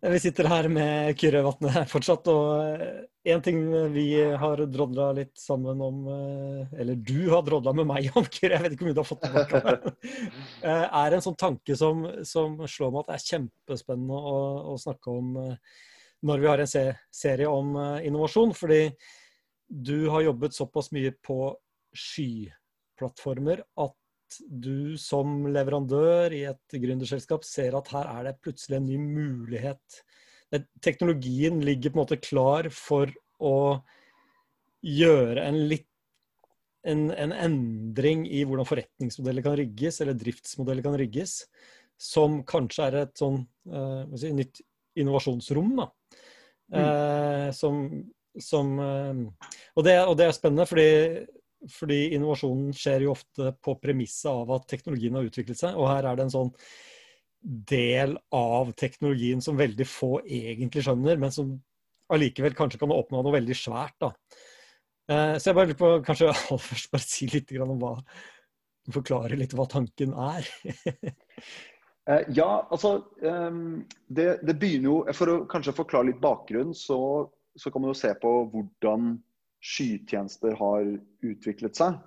Vi sitter her med Kyrre Vatne fortsatt, og én ting vi har drodla litt sammen om, eller du har drodla med meg om, Kyrre, jeg vet ikke om du har fått tilbake det, er en sånn tanke som, som slår meg at det er kjempespennende å, å snakke om når vi har en serie om innovasjon. Fordi du har jobbet såpass mye på skyplattformer at du som leverandør i et gründerselskap ser at her er det plutselig en ny mulighet. Teknologien ligger på en måte klar for å gjøre en litt en, en endring i hvordan forretningsmodeller kan rigges, eller driftsmodeller kan rigges, som kanskje er et sånn uh, si, nytt innovasjonsrom. da. Mm. Uh, som, som uh, og, det, og, det, er spennende, fordi fordi innovasjonen skjer jo ofte på premisset av at teknologien har utviklet seg. Og her er det en sånn del av teknologien som veldig få egentlig skjønner, men som allikevel kanskje kan oppnå noe veldig svært. da. Eh, så jeg bare lurer på kanskje aller først bare si litt om hva Forklare litt hva tanken er. Eh, ja, altså ehm, det, det, begynner jo For å kanskje forklare litt bakgrunn, så, så kan man jo se på hvordan skytjenester har utviklet seg.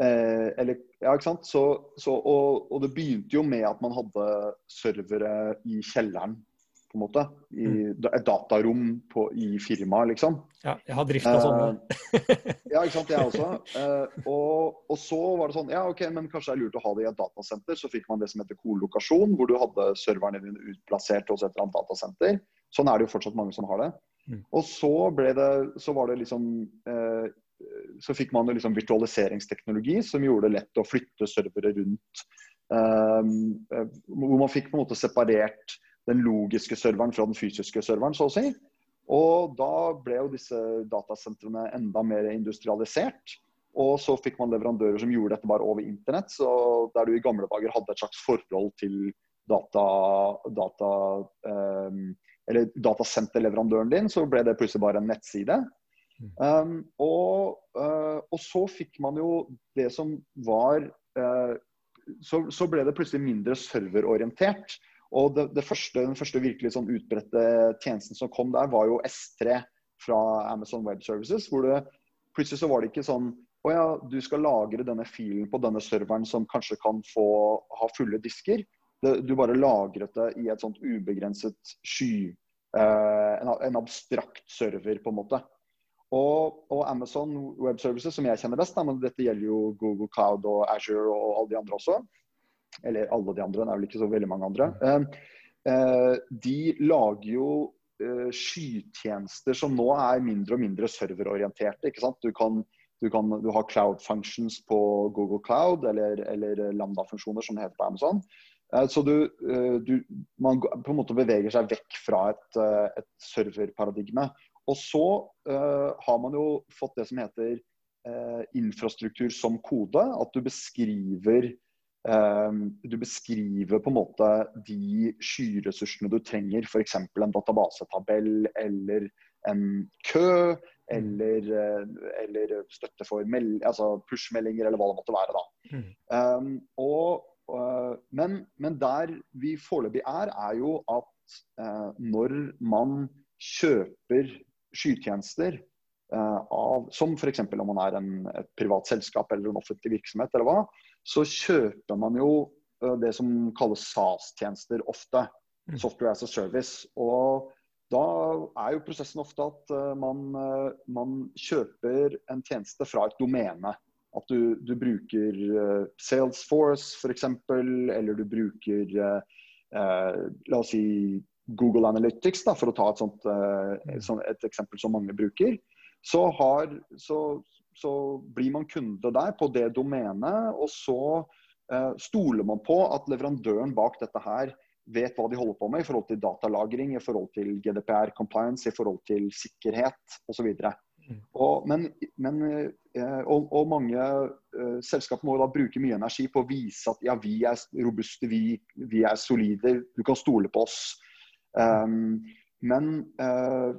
Eh, eller, ja, ikke sant? Så, så, og, og, det begynte jo med at man hadde servere i kjelleren, på en måte. I mm. et datarom på, i firmaet, liksom. Ja, jeg har drifta sånne. Eh, ja, ikke sant. Jeg også. Eh, og, og, så var det sånn Ja, OK, men kanskje det er lurt å ha det i et datasenter. Så fikk man det som heter kolokasjon, hvor du hadde serverne dine utplassert hos et eller annet datasenter. Sånn er det jo fortsatt mange som har det. Mm. Og så ble det Så var det liksom eh, Så fikk man jo liksom virtualiseringsteknologi som gjorde det lett å flytte servere rundt. Eh, hvor man fikk på en måte separert den logiske serveren fra den fysiske serveren, så å si. Og da ble jo disse datasentrene enda mer industrialisert. Og så fikk man leverandører som gjorde dette bare over internett. Så der du i gamle dager hadde et slags forhold til data, data um, eller datasenterleverandøren din, så ble det plutselig bare en nettside. Mm. Um, og, uh, og, så fikk man jo det som var uh, så, så, ble det plutselig mindre serverorientert. Og det, det første, den første virkelig sånn utbredte tjenesten som kom der, var jo S3 fra Amazon Web Services. hvor det plutselig så var det ikke sånn å ja, du skal lagre denne filen på denne serveren som kanskje kan få ha fulle disker. Det, du bare lagret det i et sånt ubegrenset sky. Eh, en, en, abstrakt server, på en måte. Og, og, Amazon Web Services, som jeg kjenner best, da, men dette gjelder jo Google Cloud og Azure og alle de andre også. Eller alle de andre, det er vel ikke så veldig mange andre. Eh, eh, de lager jo eh, skytjenester som nå er mindre og mindre serverorienterte. ikke sant? Du kan du, kan, du, har cloud functions på Google Cloud eller, eller Lambda-funksjoner som det heter på Amazon. Eh, så du, eh, du, man på en måte beveger seg vekk fra et, eh, et serverparadigme. Og så uh, har man jo fått det som heter uh, infrastruktur som kode. At du beskriver um, du beskriver på en måte de skyressursene du trenger. F.eks. en databasetabell eller en kø. Eller, eller støtte for altså push-meldinger, eller hva det måtte være. da. Um, og men, men der vi foreløpig er, er jo at eh, når man kjøper skytjenester eh, av, som f.eks. om man er en, et privat selskap eller en offentlig virksomhet, eller hva, så kjøper man jo det som kalles SAS-tjenester ofte. Mm. Software as a service. Og da er jo prosessen ofte at man, man kjøper en tjeneste fra et domene. At du, du bruker uh, Salesforce f.eks., eller du bruker uh, uh, La oss si Google Analytics, da, for å ta et, sånt, et, et eksempel som mange bruker. Så, har, så, så, blir man kunde der på det domenet, og så stoler man på at leverandøren bak dette her vet hva de holder på med i forhold til datalagring, i forhold til GDPR compliance, i forhold til sikkerhet osv. Mm. Og, men, men, eh, og, og mange uh, selskaper må da bruke mye energi på å vise at ja, vi er robuste, vi, vi er solide, du kan stole på oss. Um, men uh,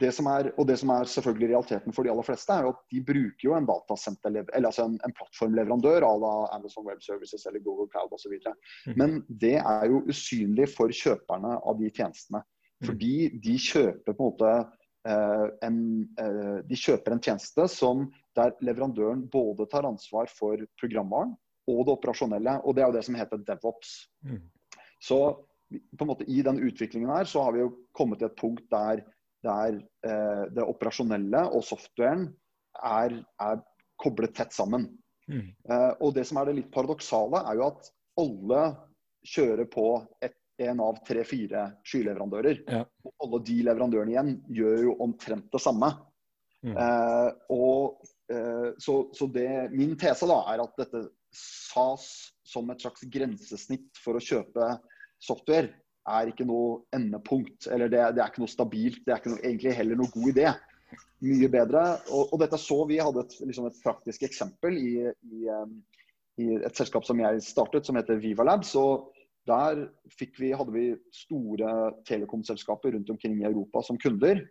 det som er, og det som er selvfølgelig realiteten for de aller fleste, er jo at de bruker jo en eller altså en, en plattformleverandør à la Amazon Web Services eller Google Cloud osv. Mm. Men det er jo usynlig for kjøperne av de tjenestene. Fordi de kjøper på en måte en, eh, de kjøper en tjeneste som der leverandøren både tar ansvar for programvaren og det operasjonelle. Og det er jo det som heter DevOps. Mm. Så på en måte i den utviklingen her så har vi jo kommet til et punkt der, der eh, det operasjonelle og softwaren er, er koblet tett sammen. Mm. Eh, og det som er det litt paradoksale, er jo at alle kjører på et, en av tre-fire skyleverandører. Ja. Og alle de leverandørene igjen gjør jo omtrent det samme. Mm. Eh, og eh, så, så det, min tese da er at dette SAS som et slags grensesnitt for å kjøpe software er ikke noe endepunkt. Eller det, det er ikke noe stabilt. Det er ikke noe, egentlig heller noe god idé. Mye bedre. Og, og dette så vi hadde et, liksom et praktisk eksempel i, i, i, et selskap som jeg startet, som heter Viva Labs. og der vi, hadde vi store telekomselskaper rundt omkring i Europa som kunder.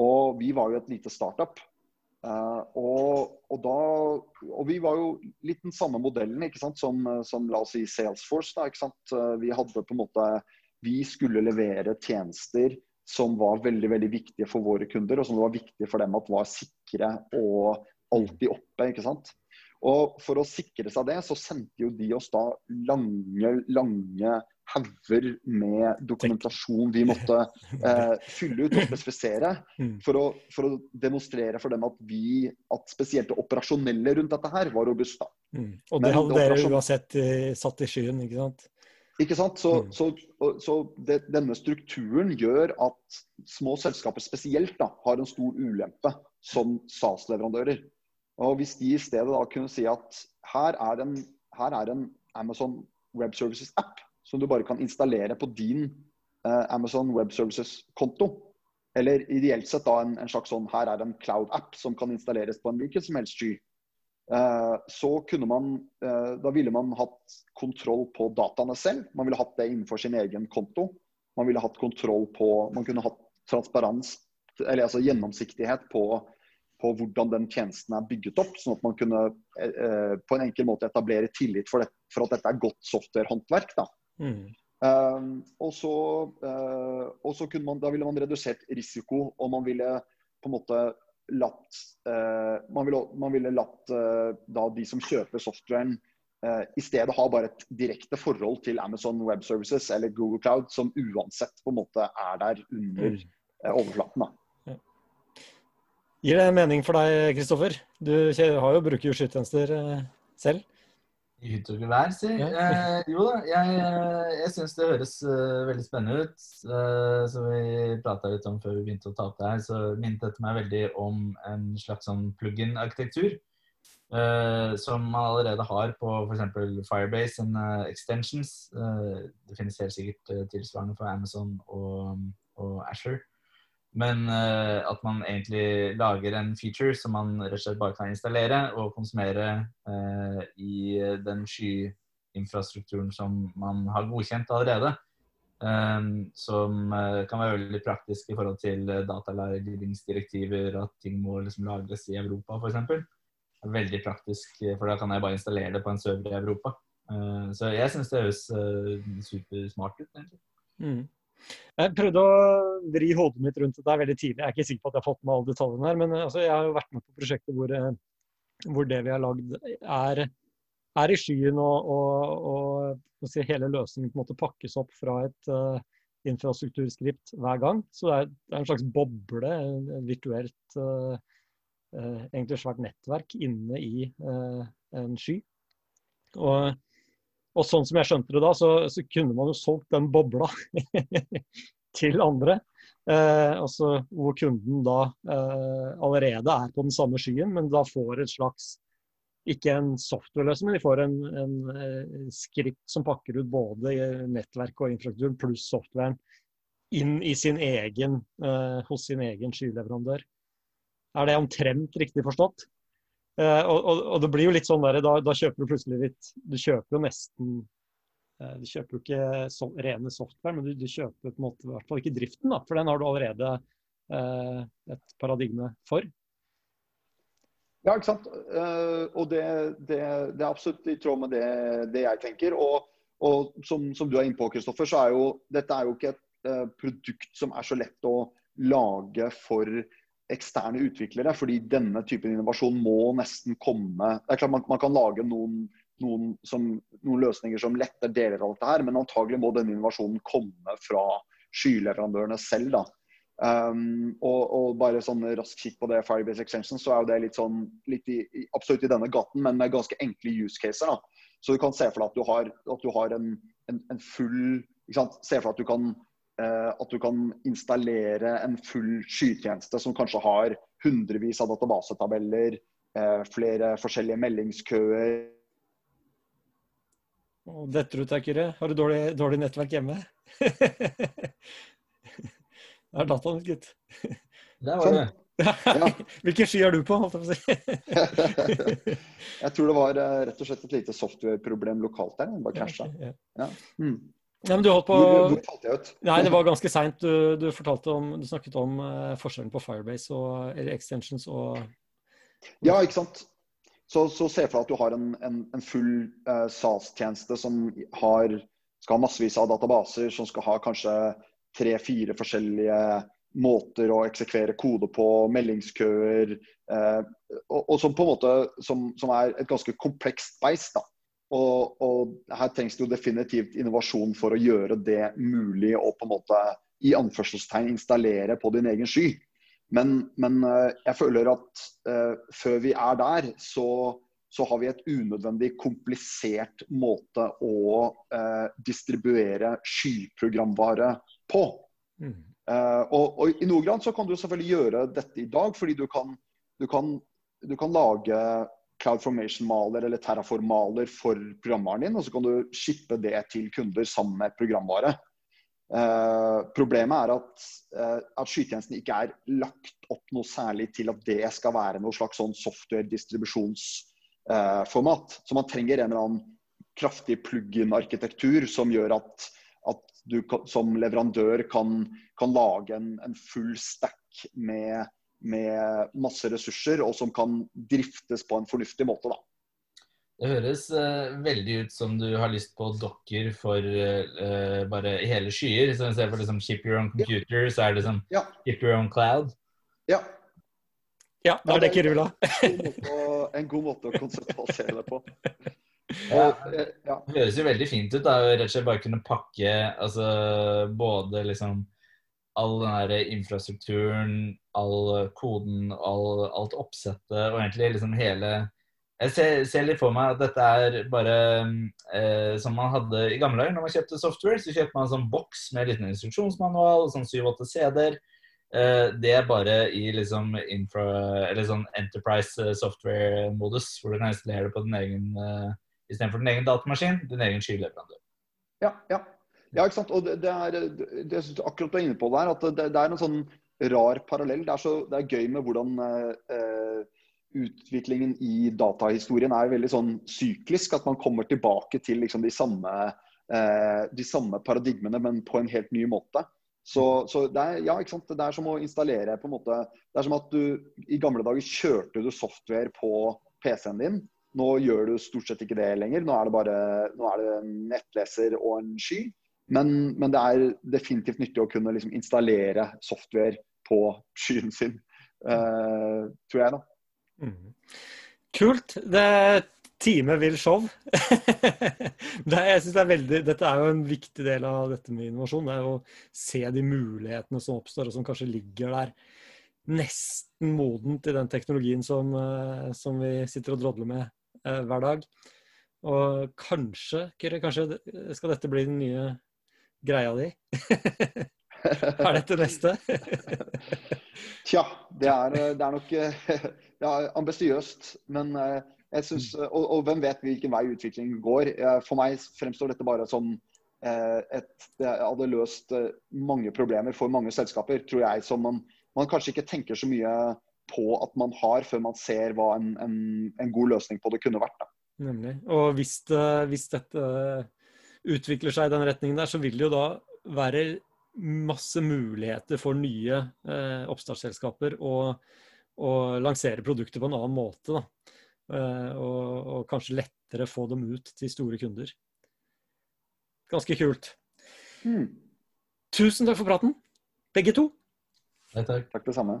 Og vi var jo et lite startup. Uh, og, og, da, og, vi var jo litt den samme modellen ikke sant, som, som la oss si Salesforce. Da, ikke sant? Uh, vi hadde på en måte Vi skulle levere tjenester som var veldig veldig viktige for våre kunder, og som det var viktig for dem at var sikre og alltid oppe. ikke sant? Og For å sikre seg det, så sendte jo de oss da lange, lange hauger med dokumentasjon vi måtte eh, fylle ut og spesifisere. Mm. For å, for å, demonstrere for dem at vi, at spesielt det operasjonelle rundt dette her var robust. da. Mm. Og det hadde dere uansett uh, satt i skyen, ikke sant? Ikke sant? Så, mm. så, så det, denne strukturen gjør at små selskaper spesielt da, har en stor ulempe som SAS-leverandører. Og Hvis de i stedet da kunne si at her er en, her er en Amazon Web Services-app som du bare kan installere på din eh, Amazon Web Services-konto. Eller ideelt sett da en, en, slags sånn her er en cloud-app som kan installeres på en hvilken som helst sky. Eh, så kunne man eh, Da ville man hatt kontroll på dataene selv. Man ville hatt det innenfor sin egen konto. Man ville hatt kontroll på Man kunne hatt transparens, eller altså gjennomsiktighet på, på hvordan den tjenesten er bygget opp. Sånn at man kunne eh, på en enkel måte etablere tillit for, det, for at dette er godt softwarehåndverk. da. Mm. Um, og, så, uh, og så kunne man, da ville man redusert risiko, og man ville på en måte latt uh, Man ville, man ville latt uh, da de som kjøper softwaren, i stedet ha bare et direkte forhold til Amazon Web Services eller Google Cloud, som uansett på en måte er der under mm. overflaten. da. Gir det mening for deg, Kristoffer? Du har jo bruker jo skytjenester selv. I hytte og gevær, si. Eh, jo da, jeg, eh, jeg syns det høres uh, veldig spennende ut. Uh, som vi prata litt om før vi begynte å ta opp det her, så minnet dette meg veldig om en slags sånn plug-in-arkitektur. Uh, som man allerede har på f.eks. Firebase and extensions. det finnes helt sikkert tilsvarende for Amazon og, og Asher. Men uh, at man egentlig lager en feature som man rett og slett bare kan installere og konsumere uh, i den skyinfrastrukturen som man har godkjent allerede. Um, som uh, kan være veldig praktisk i forhold til datalagringsdirektiver, at ting må liksom lagres i Europa f.eks. Veldig praktisk, for da kan jeg bare installere det på en server i Europa. så jeg syns det høres supersmart ut, egentlig. Mm. Jeg prøvde å vri hodet mitt rundt dette veldig tidlig. Jeg er ikke sikker på at jeg har fått med alle detaljene her, men eh, altså, jeg har jo vært med på prosjekter hvor, eh, hvor det vi har lagd er, er i skyen, og, og, og si, hele løsningen på en måte pakkes opp fra et uh, infrastrukturskript hver gang. Så det er, det er en slags boble, en virtuelt uh, uh, egentlig svært nettverk inne i en sky. Og og sånn som jeg skjønte det da, så, så kunne man jo solgt den bobla til andre. Eh, altså hvor kunden da eh, allerede er på den samme skyen, men da får et slags ikke en software-løsning, men de får en, en, eh, skript som pakker ut både nettverk og infrastrukturen pluss softwaren inn i sin egen, eh, hos sin egen skyleverandør. Er det omtrent riktig forstått? Uh, og, og, det blir jo litt sånn der, da, da, kjøper du plutselig litt Du kjøper jo nesten uh, Du kjøper jo ikke so rene software, men du, du, kjøper på en måte i hvert fall ikke driften, da, for den har du allerede eh, et paradigme for. Ja, ikke sant. og det, det, det, er absolutt i tråd med det, det jeg tenker. Og, og som, som, du er inne på, Kristoffer, så er jo dette er jo ikke et uh, produkt som er så lett å lage for eksterne utviklere. Fordi denne typen innovasjon må nesten komme Det er klart man, man kan lage noen, noen, som, noen, løsninger som letter deler av dette her, men antagelig må denne innovasjonen komme fra skyleverandørene selv. da. Um, og, og, bare sånn rask kikk på det Firebase Extension, så er jo det litt sånn litt i, absolutt i denne gaten, men med ganske enkle use caser. da. Så du kan se for deg at du har, at du har en, en, en, full ikke sant? Se for deg at du kan at du kan installere en full skytjeneste som kanskje har hundrevis av databasetabeller, uh, flere forskjellige meldingskøer. Detter du, Kyrre? Har du dårlig, dårlig nettverk hjemme? Det er dataen, gitt. Der var det. Ja. Hvilken sky er du på? holdt jeg på å si? jeg tror det var uh, rett og slett et lite software-problem lokalt der. Den bare krasja. Ja. Ja. Mm. Ja, men du holdt på... Hvor, hvor falt jeg ut? Nei, Det var ganske seint. Du, du, du snakket om uh, forskjellen på Firebase og eller extensions og Ja, ikke sant. Så, så se for deg at du har en, en, en full uh, SAS-tjeneste som har, skal ha massevis av databaser, som skal ha kanskje tre-fire forskjellige måter å eksekvere kode på, meldingskøer, eh, og, og, som på en måte som, som er et ganske komplekst beist. da. Og, og, her trengs det jo definitivt innovasjon for å gjøre det mulig å på en måte i anførselstegn installere på din egen sky. Men, men eh, jeg føler at uh, før vi er der, så, så, har vi et unødvendig komplisert måte å uh, distribuere skyprogramvare på. Mm. Uh, og, og, I noen grad så kan du selvfølgelig gjøre dette i dag, fordi du kan, du kan, du kan lage Cloud Formation-maler eller Terraform-maler for programvaren din, og så kan du shippe det til kunder sammen med programvare. Uh, problemet er at, uh, at skytjenesten ikke er lagt opp noe særlig til at det skal være noe slags sånn software-distribusjonsformat. Uh, så man trenger en eller annen kraftig plug-in-arkitektur som gjør at at du som leverandør kan, kan lage en, en, full stack med, med, masse ressurser, og som kan driftes på en fornuftig måte. da. Det høres uh, veldig ut som du har lyst på dokker for uh, bare hele skyer. Så istedenfor for liksom ship your own computer, ja. så er det liksom ja. ship your own cloud. Ja. Ja, det er det Kyrre vil ha. En god måte å konseptualisere det på. Ja, ja. Det høres jo veldig fint ut. da, Rett og slett bare kunne pakke altså, både liksom all den der infrastrukturen, all koden, all, alt oppsettet og egentlig liksom hele Jeg ser, ser, litt for meg at dette er bare eh, som man hadde i gamle dager når man kjøpte software. Så kjøpte man en sånn boks med en liten instruksjonsmanual, sånn 7-8 CD-er. Eh, det er bare i liksom infra, eller sånn enterprise software-modus, hvor du kan installere det på din egen eh, istedenfor din egen datamaskin, din egen skyleverandør. Ja, ja. Ja, ikke sant. Og det, det er, det, akkurat du er inne på der, at det, det, er en sånn rar parallell. Det er, så, det er gøy med hvordan eh, utviklingen i datahistorien er veldig sånn syklisk. At man kommer tilbake til liksom, de, samme, eh, de samme paradigmene, men på en helt ny måte. Så, så det, er, ja, det, er, som å installere på en måte Det er som at du i gamle dager kjørte du software på PC-en din. Nå gjør du stort sett ikke det lenger. Nå er det bare er det en nettleser og en sky. Men, men det er definitivt nyttig å kunne liksom installere software på skyen sin, uh, tror jeg, da. Mm. Kult. Det time vil show. det, jeg synes det er veldig, dette er jo en viktig del av dette med innovasjon. Det er å se de mulighetene som oppstår, og som kanskje ligger der nesten modent i den teknologien som, eh, som vi sitter og drodler med eh, hver dag. Og kanskje, Kyrre, kanskje skal dette bli den nye greia di? er dette neste? Tja, det er, det er nok ja, ambisiøst. Men eh, jeg synes, mm. og, og, hvem vet hvilken vei utviklingen går. For meg fremstår dette bare som eh, et, Det hadde løst eh, mange problemer for mange selskaper, tror jeg, som man, man kanskje ikke tenker så mye på at man har, før man ser hva en, en, en god løsning på det kunne vært. Da. Nemlig. Og hvis, hvis, dette utvikler seg i den retningen der, så vil det jo da være masse muligheter for nye eh, oppstartsselskaper å, å, lansere produkter på en annen måte. Eh, og, og, kanskje lettere få dem ut til store kunder. Ganske kult. Mm. tusen takk for praten, begge to. Ja, takk. Takk det samme.